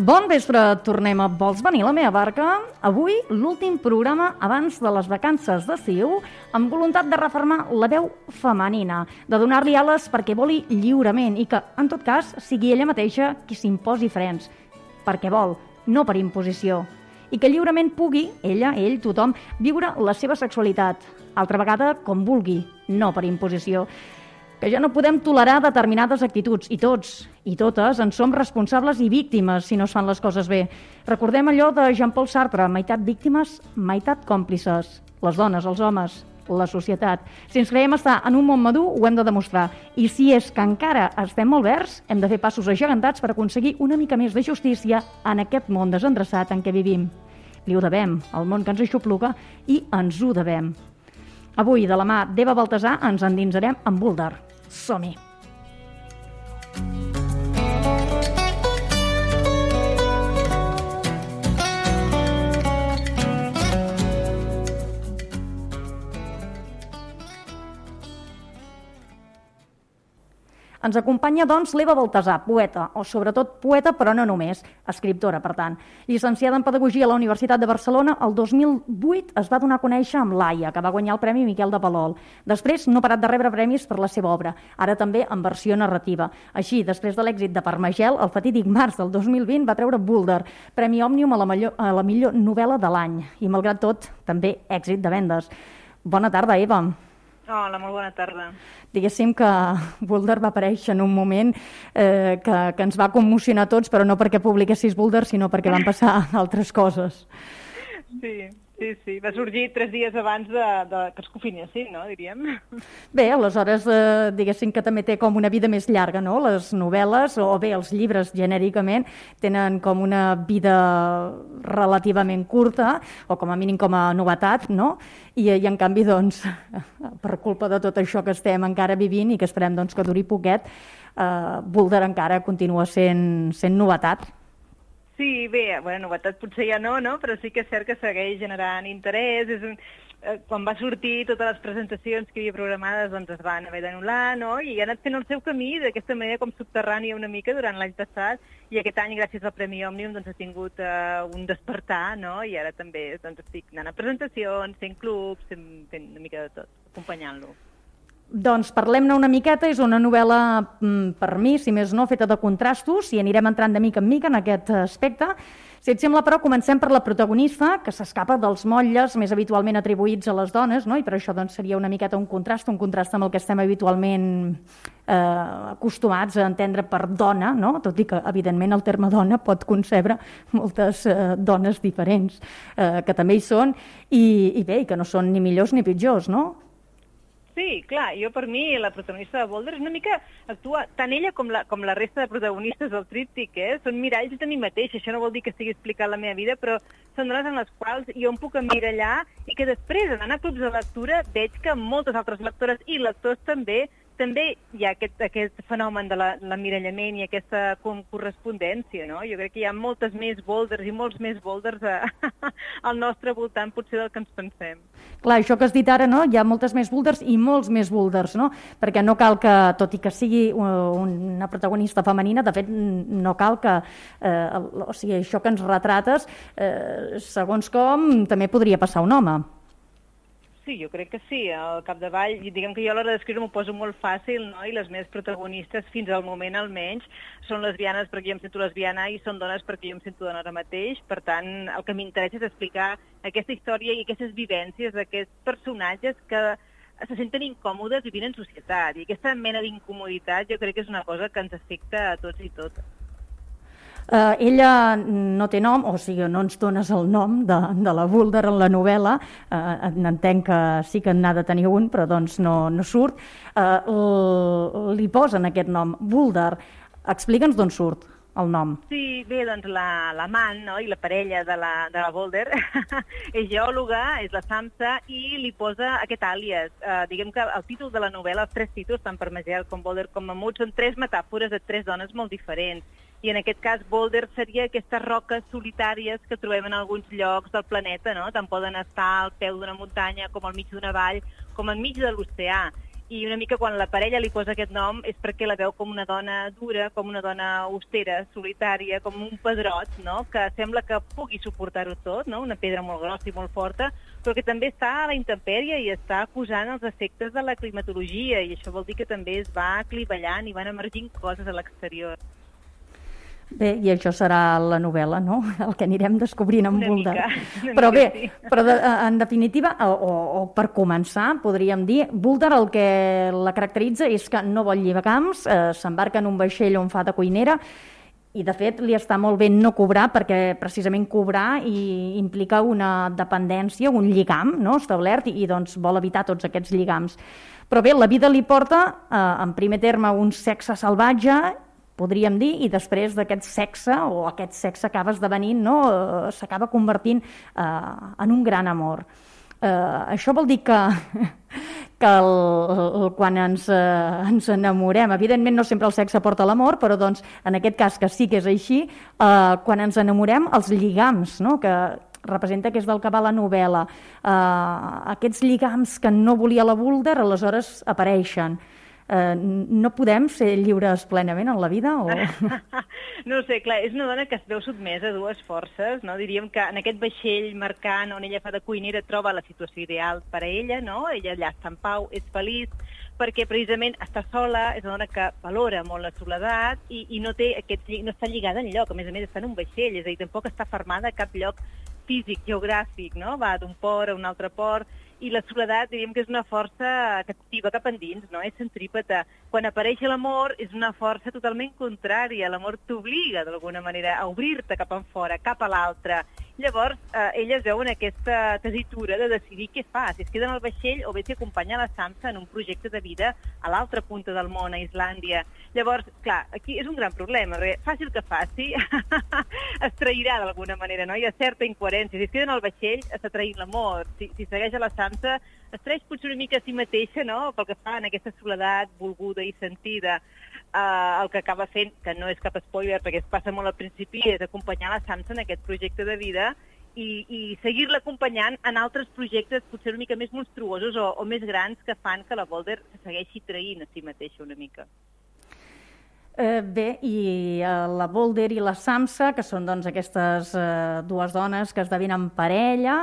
Bon vespre, tornem a Vols venir la meva barca? Avui, l'últim programa abans de les vacances d'estiu, amb voluntat de reformar la veu femenina, de donar-li ales perquè voli lliurement i que, en tot cas, sigui ella mateixa qui s'imposi frens, perquè vol, no per imposició. I que lliurement pugui, ella, ell, tothom, viure la seva sexualitat, altra vegada com vulgui, no per imposició que ja no podem tolerar determinades actituds, i tots, i totes, en som responsables i víctimes si no es fan les coses bé. Recordem allò de Jean-Paul Sartre, meitat víctimes, meitat còmplices. Les dones, els homes, la societat. Si ens creiem estar en un món madur, ho hem de demostrar. I si és que encara estem molt verds, hem de fer passos agegantats per aconseguir una mica més de justícia en aquest món desendreçat en què vivim. Li ho devem, al món que ens aixopluga, i ens ho devem. Avui, de la mà d'Eva Baltasar, ens endinsarem en Boulder. Som-hi! Ens acompanya, doncs, l'Eva Baltasar, poeta, o sobretot poeta, però no només, escriptora, per tant. Llicenciada en Pedagogia a la Universitat de Barcelona, el 2008 es va donar a conèixer amb l'AIA, que va guanyar el Premi Miquel de Palol. Després no ha parat de rebre premis per la seva obra, ara també en versió narrativa. Així, després de l'èxit de Parmagel, el fatídic març del 2020 va treure Boulder, Premi Òmnium a la, millor, a la millor novel·la de l'any, i malgrat tot, també èxit de vendes. Bona tarda, Eva. Hola, molt bona tarda. Diguéssim que Boulder va aparèixer en un moment eh, que, que ens va commocionar tots, però no perquè publiquessis Boulder, sinó perquè van passar altres coses. Sí, Sí, sí, va sorgir tres dies abans de, de que es confinessin, no, diríem. Bé, aleshores, eh, diguéssim que també té com una vida més llarga, no? Les novel·les, o bé els llibres genèricament, tenen com una vida relativament curta, o com a mínim com a novetat, no? I, i en canvi, doncs, per culpa de tot això que estem encara vivint i que esperem doncs, que duri poquet, eh, Boulder encara continua sent, sent novetat. Sí, bé, bueno, novetat potser ja no, no? però sí que és cert que segueix generant interès. És un, eh, quan va sortir totes les presentacions que hi havia programades doncs es van haver d'anul·lar, no? I ha anat fent el seu camí d'aquesta manera com subterrània una mica durant l'any passat i aquest any, gràcies al Premi Òmnium, doncs ha tingut uh, un despertar, no? I ara també doncs, estic anant a presentacions, fent clubs, fent, fent una mica de tot, acompanyant-lo. Doncs parlem-ne una miqueta, és una novel·la, mm, per mi, si més no, feta de contrastos, i anirem entrant de mica en mica en aquest aspecte. Si et sembla, però, comencem per la protagonista, que s'escapa dels motlles més habitualment atribuïts a les dones, no? i per això doncs, seria una miqueta un contrast, un contrast amb el que estem habitualment eh, acostumats a entendre per dona, no? tot i que, evidentment, el terme dona pot concebre moltes eh, dones diferents, eh, que també hi són, i, i bé, i que no són ni millors ni pitjors, no? Sí, clar, jo per mi la protagonista de Boulder és una mica actua tant ella com la, com la resta de protagonistes del tríptic, eh? Són miralls de mi mateix, això no vol dir que estigui explicant la meva vida, però són dones en les quals jo em puc emmirallar i que després, d'anar a clubs de lectura, veig que moltes altres lectores i lectors també també hi ha aquest, aquest fenomen de l'emmirallament i aquesta correspondència, no? Jo crec que hi ha moltes més boulders i molts més boulders a, al nostre voltant potser del que ens pensem. Clar, això que has dit ara, no? Hi ha moltes més boulders i molts més boulders, no? Perquè no cal que, tot i que sigui una protagonista femenina, de fet, no cal que, eh, o sigui, això que ens retrates, eh, segons com, també podria passar un home. Sí, jo crec que sí, al capdavall, diguem que jo a l'hora d'escriure m'ho poso molt fàcil, no? i les més protagonistes, fins al moment almenys, són lesbianes perquè jo em sento lesbiana i són dones perquè jo em sento dona ara mateix, per tant, el que m'interessa és explicar aquesta història i aquestes vivències d'aquests personatges que se senten incòmodes vivint en societat, i aquesta mena d'incomoditat jo crec que és una cosa que ens afecta a tots i totes. Eh, ella no té nom, o sigui, no ens dones el nom de, de la Boulder en la novel·la, eh, entenc que sí que n'ha de tenir un, però doncs no, no surt. Eh, li posen aquest nom, Boulder. Explica'ns d'on surt el nom. Sí, bé, doncs l'amant la, no? i la parella de la, de la Boulder és geòloga, és la Samsa, i li posa aquest àlies. Uh, diguem que el títol de la novel·la, els tres títols, tant per Magel com Boulder com Mamut, són tres metàfores de tres dones molt diferents i en aquest cas boulder seria aquestes roques solitàries que trobem en alguns llocs del planeta, no? Tant poden estar al peu d'una muntanya com al mig d'una vall, com enmig de l'oceà. i una mica quan la parella li posa aquest nom és perquè la veu com una dona dura, com una dona austera, solitària, com un pedrot, no? que sembla que pugui suportar-ho tot, no? una pedra molt grossa i molt forta, però que també està a la intempèrie i està acusant els efectes de la climatologia, i això vol dir que també es va clivellant i van emergint coses a l'exterior. Bé, i això serà la novel·la, no? El que anirem descobrint amb Bulder. Però bé, sí. però de, en definitiva, o, o, per començar, podríem dir, Bulder el que la caracteritza és que no vol camps, eh, s'embarca en un vaixell on fa de cuinera, i de fet li està molt bé no cobrar perquè precisament cobrar i implica una dependència, un lligam no? establert i, i doncs vol evitar tots aquests lligams. Però bé, la vida li porta eh, en primer terme un sexe salvatge podríem dir, i després d'aquest sexe, o aquest sexe acaba esdevenint, no? Eh, s'acaba convertint eh, en un gran amor. Eh, això vol dir que, que el, el, quan ens, eh, ens enamorem, evidentment no sempre el sexe porta l'amor, però doncs, en aquest cas que sí que és així, eh, quan ens enamorem, els lligams, no? que representa que és del que va la novel·la, eh, aquests lligams que no volia la Bulder, aleshores apareixen eh, no podem ser lliures plenament en la vida? O... no sé, clar, és una dona que es veu sotmesa a dues forces, no? Diríem que en aquest vaixell mercant on ella fa de cuinera troba la situació ideal per a ella, no? Ella allà està en pau, és feliç, perquè precisament està sola, és una dona que valora molt la soledat i, i no, té aquest, no està lligada en lloc, a més a més està en un vaixell, és a dir, tampoc està fermada a cap lloc físic, geogràfic, no? Va d'un port a un altre port, i la soledat diríem que és una força que activa cap endins, no? és centrípeta. Quan apareix l'amor és una força totalment contrària, l'amor t'obliga d'alguna manera a obrir-te cap en fora, cap a l'altre. Llavors, eh, ella es veu en aquesta tesitura de decidir què fa, si es queda en el vaixell o bé si acompanya la Samsa en un projecte de vida a l'altra punta del món, a Islàndia. Llavors, clar, aquí és un gran problema, fàcil que faci, es trairà d'alguna manera, no? Hi ha certa incoherència. Si es queda en el vaixell, està traint l'amor. Si, si segueix a la Samsa, es traeix potser una mica a si mateixa, no?, pel que fa en aquesta soledat volguda i sentida eh, el que acaba fent, que no és cap spoiler perquè es passa molt al principi, és acompanyar la Samsa en aquest projecte de vida i, i seguir-la acompanyant en altres projectes potser una mica més monstruosos o, o més grans que fan que la Boulder se segueixi traint a si mateixa una mica. Eh, bé, i eh, la Boulder i la Samsa, que són doncs, aquestes eh, dues dones que esdevenen parella,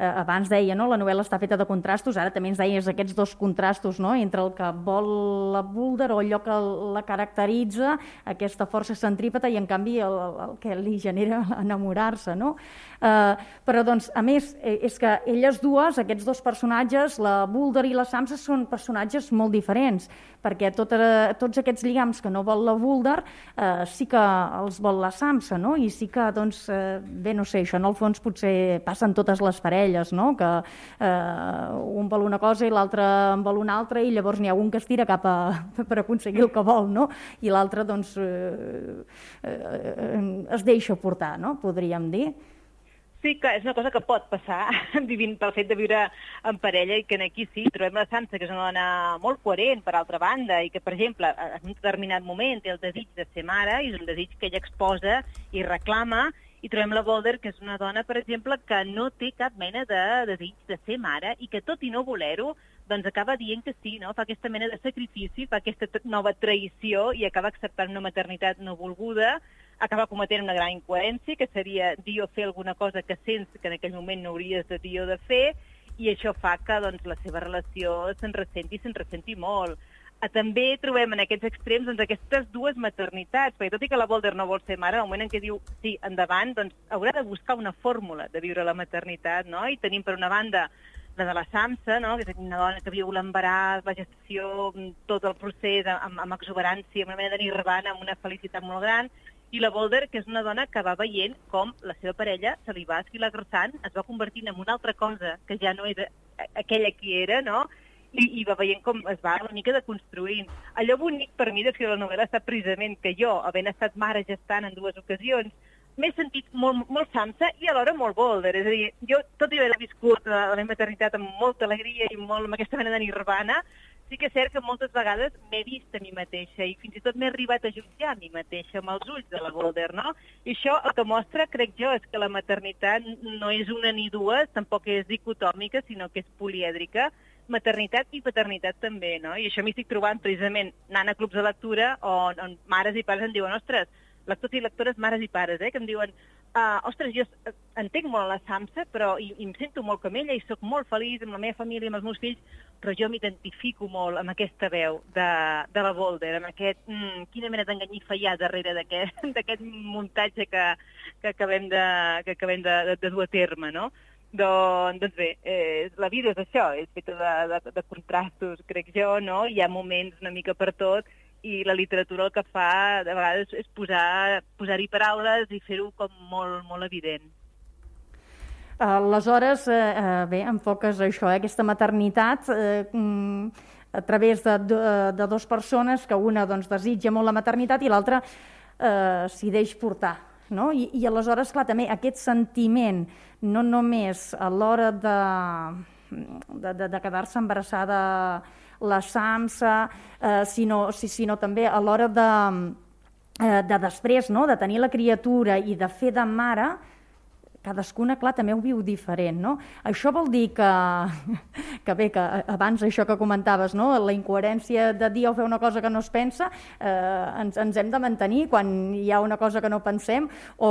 abans deia, no? la novel·la està feta de contrastos, ara també ens deies aquests dos contrastos no? entre el que vol la Boulder o allò que la caracteritza, aquesta força centrípeta, i en canvi el, el que li genera enamorar-se. No? Eh, però, doncs, a més, eh, és que elles dues, aquests dos personatges, la Boulder i la Samsa, són personatges molt diferents, perquè tot, eh, tots aquests lligams que no vol la Boulder eh, sí que els vol la Samsa, no? i sí que, doncs, eh, bé, no sé, això en el fons potser passen totes les parelles, no? que eh, un vol una cosa i l'altre en vol una altra i llavors n'hi ha un que es tira cap a, per aconseguir el que vol no? i l'altre doncs, eh, eh, es deixa portar, no? podríem dir. Sí, que és una cosa que pot passar vivint pel fet de viure en parella i que aquí sí, trobem la Sansa, que és una dona molt coherent, per altra banda, i que, per exemple, en un determinat moment té el desig de ser mare i és un desig que ella exposa i reclama i trobem la Boulder, que és una dona, per exemple, que no té cap mena de desig de ser mare i que, tot i no voler-ho, doncs acaba dient que sí, no? fa aquesta mena de sacrifici, fa aquesta nova traïció i acaba acceptant una maternitat no volguda, acaba cometent una gran incoherència, que seria dir o fer alguna cosa que sents que en aquell moment no hauries de dir o de fer, i això fa que doncs, la seva relació se'n ressenti, se'n ressenti molt també trobem en aquests extrems doncs, aquestes dues maternitats, perquè tot i que la Boulder no vol ser mare, al moment en què diu sí, endavant, doncs haurà de buscar una fórmula de viure la maternitat, no? I tenim per una banda la de la Samsa, no? que és una dona que viu l'embaràs, la gestació, tot el procés amb, amb exuberància, amb una mena de nirvana, amb una felicitat molt gran, i la Boulder, que és una dona que va veient com la seva parella se li va esquilagrassant, es va convertint en una altra cosa que ja no era aquella que era, no? i, i va veient com es va una mica de construint. Allò bonic per mi de fer la novel·la està precisament que jo, havent estat mare gestant en dues ocasions, m'he sentit molt, molt samsa i alhora molt boulder. És a dir, jo tot i haver viscut la, la meva maternitat amb molta alegria i molt amb aquesta mena de nirvana, sí que és cert que moltes vegades m'he vist a mi mateixa i fins i tot m'he arribat a jutjar a mi mateixa amb els ulls de la Boulder, no? I això el que mostra, crec jo, és que la maternitat no és una ni dues, tampoc és dicotòmica, sinó que és polièdrica, maternitat i paternitat també, no? I això m'hi estic trobant precisament anant a clubs de lectura on, on mares i pares em diuen, ostres, lectors i lectores, mares i pares, eh, que em diuen, uh, ostres, jo entenc molt la Samsa, però i, i em sento molt com ella i sóc molt feliç amb la meva família, amb els meus fills, però jo m'identifico molt amb aquesta veu de, de la Boulder, amb aquest, mm, quina mena d'enganyifa hi ha darrere d'aquest muntatge que, que acabem, de, que acabem de, de, de dur a terme, no? Doncs, doncs bé, eh, la vida és això, és feta de, de, de contrastos, crec jo, no? Hi ha moments una mica per tot i la literatura el que fa de vegades és posar-hi posar paraules i fer-ho com molt, molt evident. Aleshores, eh, eh, bé, enfoques això, eh, aquesta maternitat eh, mm, a través de, de, de dues persones, que una doncs, desitja molt la maternitat i l'altra eh, s'hi deix portar. No? I, I aleshores, clar, també aquest sentiment, no només a l'hora de, de, de, de quedar-se embarassada la SAMSA, eh, sinó, si, sinó també a l'hora de, eh, de després, no? de tenir la criatura i de fer de mare, cadascuna, clar, també ho viu diferent, no? Això vol dir que, que bé, que abans això que comentaves, no? la incoherència de dir o fer una cosa que no es pensa, eh, ens, ens hem de mantenir quan hi ha una cosa que no pensem o,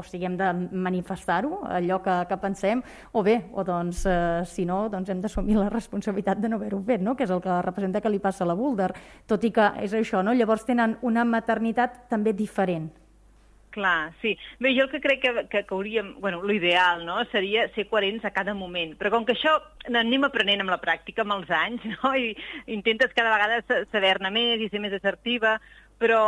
o sigui, hem de manifestar-ho, allò que, que pensem, o bé, o doncs, eh, si no, doncs hem d'assumir la responsabilitat de no haver-ho fet, no? que és el que representa que li passa a la Boulder, tot i que és això, no? llavors tenen una maternitat també diferent. Clar, sí. Bé, jo el que crec que, que, que hauríem... bueno, l'ideal, no?, seria ser coherents a cada moment. Però com que això anem aprenent amb la pràctica, amb els anys, no?, i intentes cada vegada saber-ne més i ser més assertiva, però,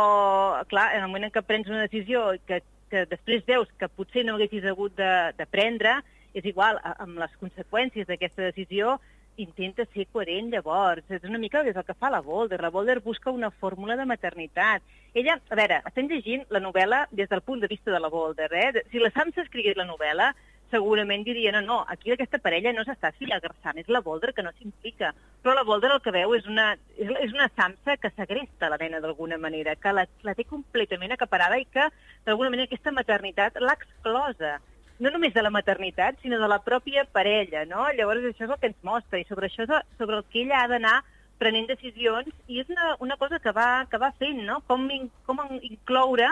clar, en el moment en què prens una decisió que, que després veus que potser no haguessis hagut de, de prendre, és igual, amb les conseqüències d'aquesta decisió, intenta ser coherent llavors. És una mica és el que fa la Boulder. La Boulder busca una fórmula de maternitat. Ella, a veure, estem llegint la novel·la des del punt de vista de la Boulder. Eh? Si la Sam s'escrigués la novel·la, segurament diria, no, no, aquí aquesta parella no s'està filagrassant, és la Boulder que no s'implica. Però la Boulder el que veu és una, és una Samsa que segresta la nena d'alguna manera, que la, la té completament acaparada i que, d'alguna manera, aquesta maternitat l'ha exclosa no només de la maternitat, sinó de la pròpia parella, no? Llavors això és el que ens mostra i sobre això sobre el que ella ha d'anar prenent decisions i és una, una cosa que va, que va fent, no? Com, in, com incloure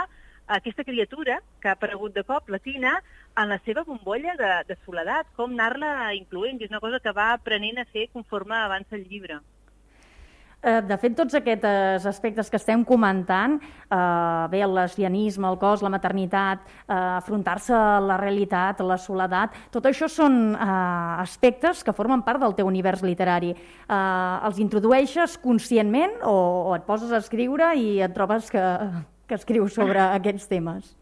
aquesta criatura que ha aparegut de cop, la Tina, en la seva bombolla de, de soledat, com anar-la incloent, i és una cosa que va aprenent a fer conforme avança el llibre. Eh, de fet, tots aquests aspectes que estem comentant, eh, bé, el lesbianisme, el cos, la maternitat, eh, afrontar-se a la realitat, la soledat, tot això són eh, aspectes que formen part del teu univers literari. Eh, els introdueixes conscientment o, o et poses a escriure i et trobes que, que escrius sobre aquests temes?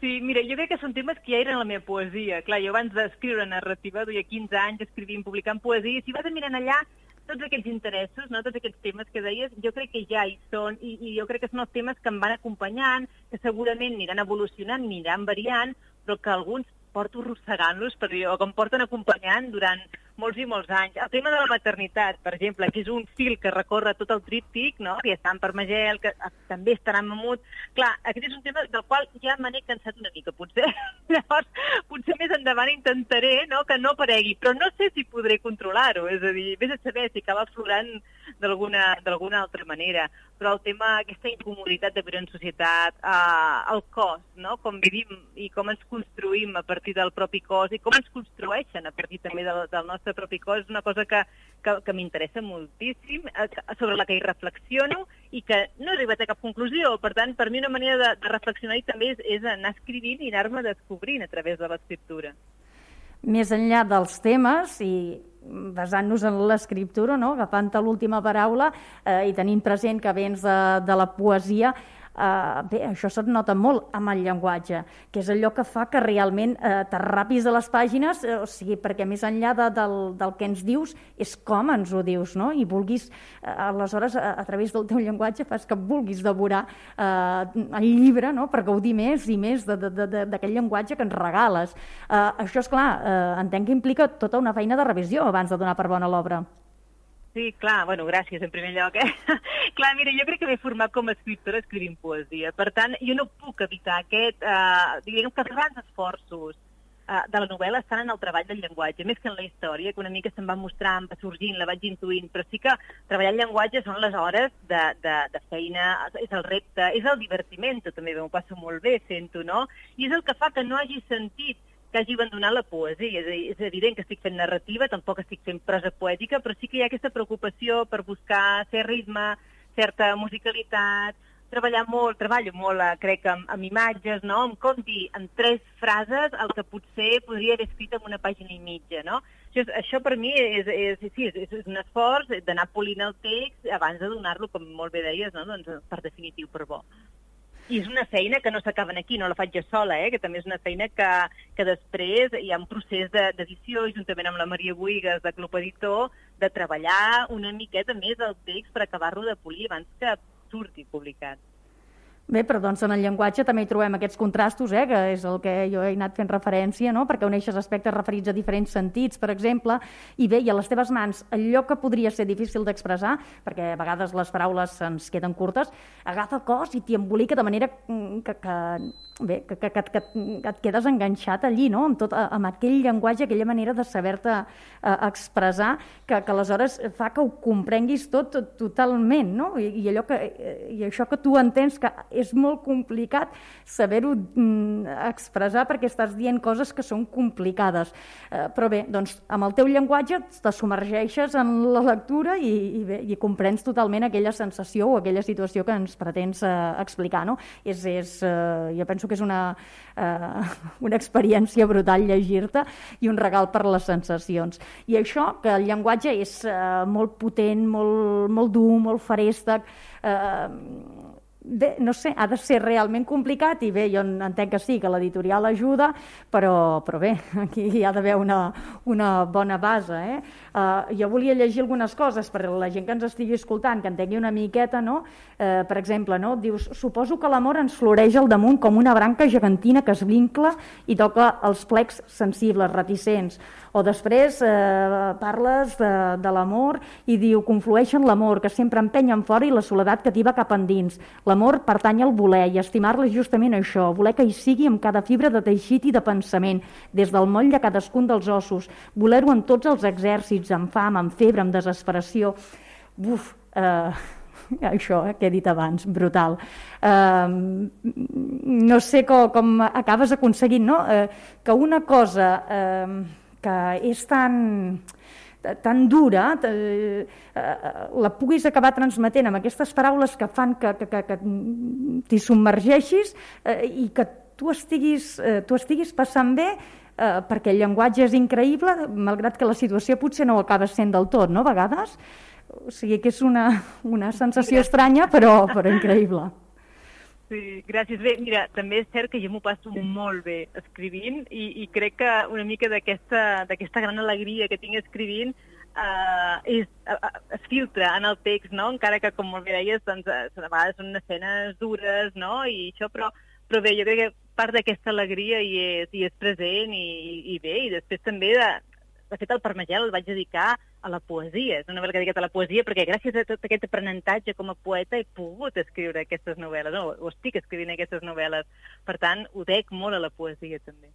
Sí, mira, jo crec que són temes que ja eren la meva poesia. Clar, jo abans d'escriure narrativa, duia 15 anys escrivint, publicant poesia, i si vas mirant allà, tots aquests interessos, no? tots aquests temes que deies, jo crec que ja hi són i, i jo crec que són els temes que em van acompanyant, que segurament aniran evolucionant, aniran variant, però que alguns porto arrossegant-los, per dir, que em porten acompanyant durant molts i molts anys. El tema de la maternitat, per exemple, que és un fil que recorre tot el tríptic, no? que està en Parmagel, que també estarà en Mamut. Clar, aquest és un tema del qual ja me n'he cansat una mica, potser. Llavors, potser més endavant intentaré no? que no aparegui, però no sé si podré controlar-ho, és a dir, vés a saber si acaba florant d'alguna altra manera. Però el tema, aquesta incomoditat de viure en societat, eh, el cos, no? com vivim i com ens construïm a partir del propi cos i com ens construeixen a partir també del, del nostre propi cos, és una cosa que, que, que m'interessa moltíssim, eh, sobre la que hi reflexiono i que no he arribat a cap conclusió. Per tant, per mi una manera de, de reflexionar també és, és anar escrivint i anar-me descobrint a través de l'escriptura. Més enllà dels temes i basant-nos en l'escriptura, no? agafant l'última paraula eh, i tenint present que vens de, de la poesia, Uh, bé, això se't nota molt amb el llenguatge, que és allò que fa que realment uh, t'arrapis a les pàgines, uh, o sigui, perquè més enllà de, del, del que ens dius, és com ens ho dius, no? I vulguis, uh, aleshores, a, a través del teu llenguatge, fas que vulguis devorar uh, el llibre, no?, per gaudir més i més d'aquell llenguatge que ens regales. Uh, això, és clar, uh, entenc que implica tota una feina de revisió abans de donar per bona l'obra. Sí, clar, bueno, gràcies en primer lloc. Eh? clar, mira, jo crec que m'he format com a escriptora escrivint poesia. Per tant, jo no puc evitar aquest, eh, diguem que grans esforços uh, de la novel·la estan en el treball del llenguatge, més que en la història, que una mica se'n va mostrant, va sorgint, la vaig intuint, però sí que treballar el llenguatge són les hores de, de, de feina, és el repte, és el divertiment, també m'ho passo molt bé, sento, no? I és el que fa que no hagi sentit que hagi abandonat la poesia. És, és evident que estic fent narrativa, tampoc estic fent prosa poètica, però sí que hi ha aquesta preocupació per buscar cert ritme, certa musicalitat, treballar molt, treballo molt, eh, crec, amb, amb imatges, no? Em com dir en tres frases el que potser podria haver escrit en una pàgina i mitja, no? Això, això per mi és, és, sí, és, és un esforç d'anar polint el text abans de donar-lo, com molt bé deies, no? doncs, per definitiu per bo. I és una feina que no s'acaba aquí, no la faig jo sola, eh? que també és una feina que, que després hi ha un procés d'edició, juntament amb la Maria Buigas, de Club Editor, de treballar una miqueta més el text per acabar-lo de polir abans que surti publicat. Bé, però doncs en el llenguatge també hi trobem aquests contrastos, eh, que és el que jo he anat fent referència, no? perquè uneixes aspectes referits a diferents sentits, per exemple, i bé, i a les teves mans, allò que podria ser difícil d'expressar, perquè a vegades les paraules ens queden curtes, agafa el cos i t'hi embolica de manera que, que bé, que, que, que, que, que et quedes enganxat allí, no? amb, tot, amb aquell llenguatge, aquella manera de saber-te eh, expressar, que, que aleshores fa que ho comprenguis tot, tot totalment, no? I, i, allò que, I això que tu entens que és molt complicat saber-ho mm, expressar perquè estàs dient coses que són complicades. Eh, però bé, doncs amb el teu llenguatge te submergeixes en la lectura i, i, bé, i comprens totalment aquella sensació o aquella situació que ens pretens eh, explicar, no? És, és, eh, jo penso que és una, eh, una experiència brutal llegir-te i un regal per les sensacions. I això, que el llenguatge és eh, molt potent, molt, molt dur, molt farèstec, eh, bé, no sé, ha de ser realment complicat i bé, jo entenc que sí, que l'editorial ajuda, però, però bé, aquí hi ha d'haver una, una bona base. Eh? Uh, jo volia llegir algunes coses per la gent que ens estigui escoltant, que entengui una miqueta, no? Uh, per exemple, no? dius, suposo que l'amor ens floreix al damunt com una branca gegantina que es vincla i toca els plecs sensibles, reticents. O després eh, parles de, de l'amor i diu, conflueixen l'amor, que sempre empenyen fora i la soledat que tiba cap endins. L'amor pertany al voler i estimar-la justament això, voler que hi sigui amb cada fibra de teixit i de pensament, des del moll de cadascun dels ossos, voler-ho en tots els exèrcits, amb fam, amb febre, amb desesperació. Buf, eh, això eh, que he dit abans, brutal. Eh, no sé com, com acabes aconseguint no? eh, que una cosa eh, que és tan tan dura, eh, la puguis acabar transmetent amb aquestes paraules que fan que, que, que, que t'hi submergeixis eh, i que tu estiguis, eh, tu estiguis passant bé eh, perquè el llenguatge és increïble, malgrat que la situació potser no ho acaba sent del tot, no?, a vegades. O sigui que és una, una sensació estranya, però, però increïble. Sí, gràcies. Bé, mira, també és cert que jo m'ho passo molt bé escrivint i, i crec que una mica d'aquesta gran alegria que tinc escrivint uh, és, uh, es filtra en el text, no? encara que, com molt bé deies, doncs, a vegades són escenes dures, no? I això, però, però bé, jo crec que part d'aquesta alegria hi és, hi és present i, i bé, i després també de, de fet, el Parmagel el vaig dedicar a la poesia. És una novel·la que dedicat a la poesia perquè gràcies a tot aquest aprenentatge com a poeta he pogut escriure aquestes novel·les, no, o estic escrivint aquestes novel·les. Per tant, ho dec molt a la poesia, també.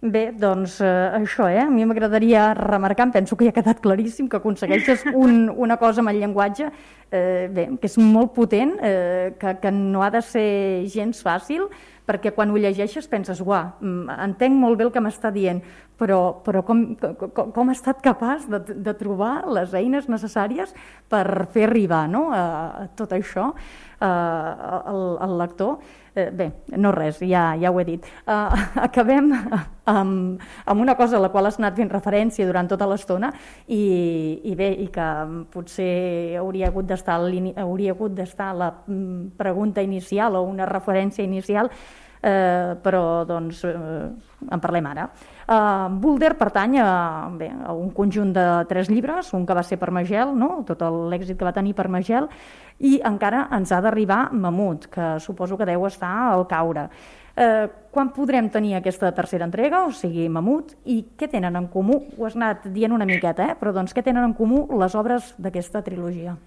Bé, doncs eh, això, eh? A mi m'agradaria remarcar, em penso que ja ha quedat claríssim, que aconsegueixes un, una cosa amb el llenguatge eh, bé, que és molt potent, eh, que, que no ha de ser gens fàcil, perquè quan ho llegeixes penses, uah, mm, entenc molt bé el que m'està dient, però, però com, com, com ha estat capaç de, de trobar les eines necessàries per fer arribar no, a, a tot això al, al lector? Eh, bé, no res, ja, ja ho he dit. Eh, acabem amb, amb una cosa a la qual has anat fent referència durant tota l'estona i, i bé, i que potser hauria hagut d'estar hauria hagut d'estar la mm, pregunta inicial o una referència inicial, eh, però doncs eh, en parlem ara. Uh, Boulder pertany a, bé, a un conjunt de tres llibres, un que va ser per Magel, no? tot l'èxit que va tenir per Magel, i encara ens ha d'arribar Mamut, que suposo que deu estar al caure. Eh, quan podrem tenir aquesta tercera entrega, o sigui, Mamut, i què tenen en comú? Ho has anat dient una miqueta, eh? però doncs què tenen en comú les obres d'aquesta trilogia?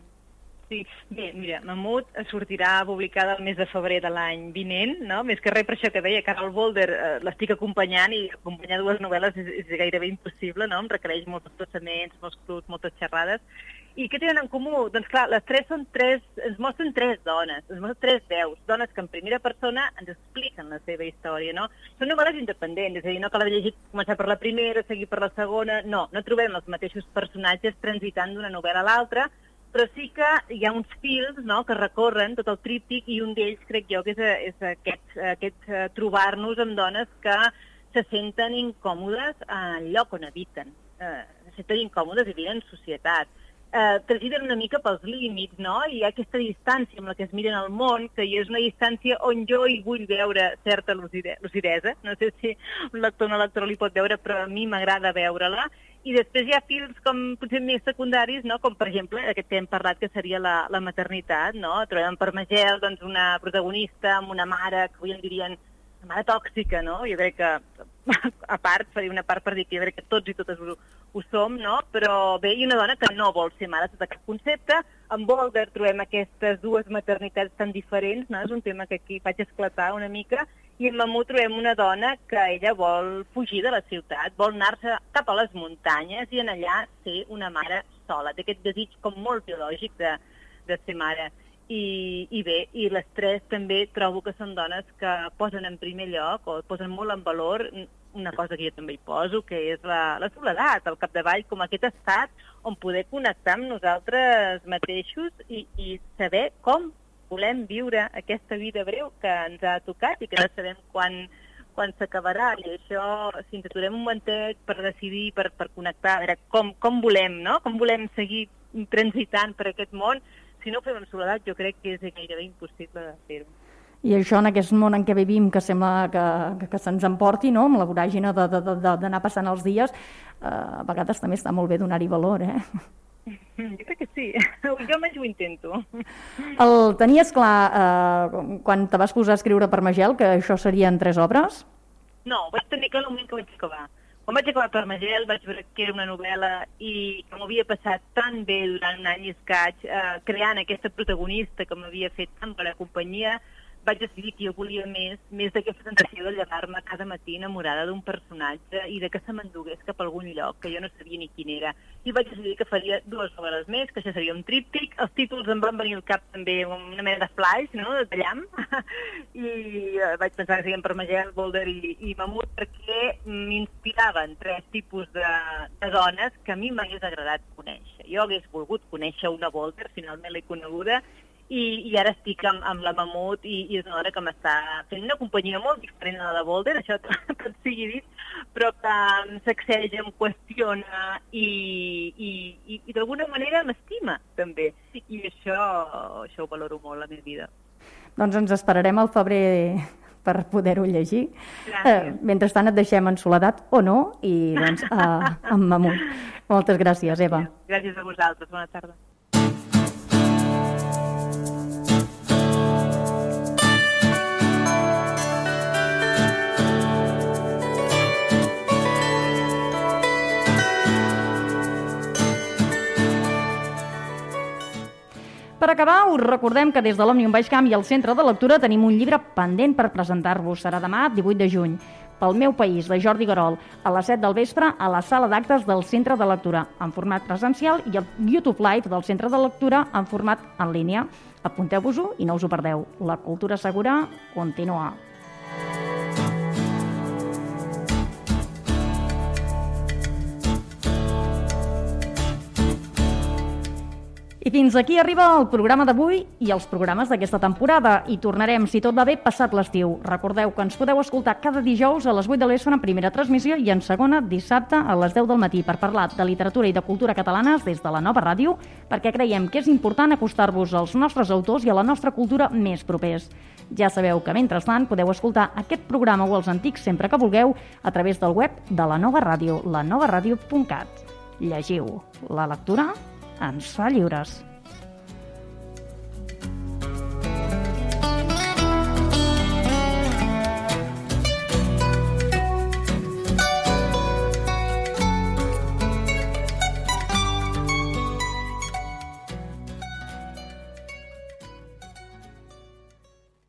Sí, bé, mira, Mamut sortirà publicada el mes de febrer de l'any vinent, no? Més que res per això que deia, Carol Boulder eh, l'estic acompanyant i acompanyar dues novel·les és, és gairebé impossible, no? Em requereix molts desplaçaments, molts clubs, moltes xerrades. I què tenen en comú? Doncs clar, les tres són tres, ens mostren tres dones, ens mostren tres veus, dones que en primera persona ens expliquen la seva història, no? Són novel·les independents, és a dir, no cal haver llegit començar per la primera, seguir per la segona, no, no trobem els mateixos personatges transitant d'una novel·la a l'altra, però sí que hi ha uns fils no, que recorren tot el tríptic i un d'ells crec jo que és, és aquest, aquest uh, trobar-nos amb dones que se senten incòmodes al lloc on habiten, uh, se senten incòmodes vivint en societat, eh, transiten una mica pels límits, no? I hi ha aquesta distància amb la que es miren el món, que hi és una distància on jo hi vull veure certa lucidesa. No sé si un lector o una lectora li pot veure, però a mi m'agrada veure-la i després hi ha fils com potser més secundaris, no? com per exemple aquest que hem parlat que seria la, la maternitat, no? Trobem per Magel doncs, una protagonista amb una mare que avui en dirien una mare tòxica, no? Jo crec que, a part, faria una part per dir que jo crec que tots i totes ho, ho som, no? Però bé, i una dona que no vol ser mare sota cap concepte. En Boulder trobem aquestes dues maternitats tan diferents, no? És un tema que aquí faig esclatar una mica, i en Mamú trobem una dona que ella vol fugir de la ciutat, vol anar-se cap a les muntanyes i en allà ser una mare sola. Té aquest desig com molt biològic de, de ser mare. I, I bé, i les tres també trobo que són dones que posen en primer lloc o posen molt en valor una cosa que jo també hi poso, que és la, la soledat, al capdavall, com aquest estat on poder connectar amb nosaltres mateixos i, i saber com volem viure aquesta vida breu que ens ha tocat i que no sabem quan, quan s'acabarà. I això, si ens aturem un momentet per decidir, per, per connectar, a veure com, com volem, no? Com volem seguir transitant per aquest món, si no ho fem en soledat, jo crec que és gairebé impossible de fer-ho. I això en aquest món en què vivim, que sembla que, que, que se'ns emporti, no? amb la voràgina d'anar passant els dies, eh, a vegades també està molt bé donar-hi valor, eh? Jo crec que sí, jo almenys ho intento. El tenies clar eh, quan te vas posar a escriure per Magel que això serien tres obres? No, vaig tenir clar el moment que vaig acabar. Quan vaig acabar per Magel vaig veure que era una novel·la i que m'havia passat tan bé durant un any i escaig eh, creant aquesta protagonista que m'havia fet tan bona companyia, vaig decidir que jo volia més, més d'aquesta sensació de llevar-me cada matí enamorada d'un personatge i de que se m'endugués cap a algun lloc, que jo no sabia ni quin era. I vaig decidir que faria dues novel·les més, que això seria un tríptic. Els títols em van venir al cap també una mena de flash, no?, de tallam. I eh, vaig pensar que serien per Magel, Boulder i, i Mamut, perquè m'inspiraven tres tipus de, de dones que a mi m'hagués agradat conèixer. Jo hagués volgut conèixer una Boulder, finalment l'he coneguda, i, i ara estic amb, amb la Mamut i, i és una dona que m'està fent una companyia molt diferent a la de Boulder, això tot, tot sigui dit, però que em sacseja, em qüestiona i, i, i, i d'alguna manera m'estima també. I això, això ho valoro molt a la meva vida. Doncs ens esperarem al febrer per poder-ho llegir. Eh, mentrestant et deixem en soledat o no i doncs eh, amb Mamut. Moltes gràcies, Eva. Gràcies a vosaltres. Bona tarda. Acabar, us recordem que des de l'Òmnium Baixcamp i el Centre de Lectura tenim un llibre pendent per presentar-vos. Serà demà, 18 de juny. Pel meu país, de Jordi Garol, a les 7 del vespre a la sala d'actes del Centre de Lectura, en format presencial, i el YouTube Live del Centre de Lectura en format en línia. Apunteu-vos-ho i no us ho perdeu. La cultura segura continua. I fins aquí arriba el programa d'avui i els programes d'aquesta temporada. I tornarem, si tot va bé, passat l'estiu. Recordeu que ens podeu escoltar cada dijous a les 8 de l'ESFA en primera transmissió i en segona dissabte a les 10 del matí per parlar de literatura i de cultura catalanes des de la nova ràdio, perquè creiem que és important acostar-vos als nostres autors i a la nostra cultura més propers. Ja sabeu que, mentrestant, podeu escoltar aquest programa o els antics sempre que vulgueu a través del web de la nova ràdio, lanovaradio.cat. Llegiu. La lectura ens fa lliures.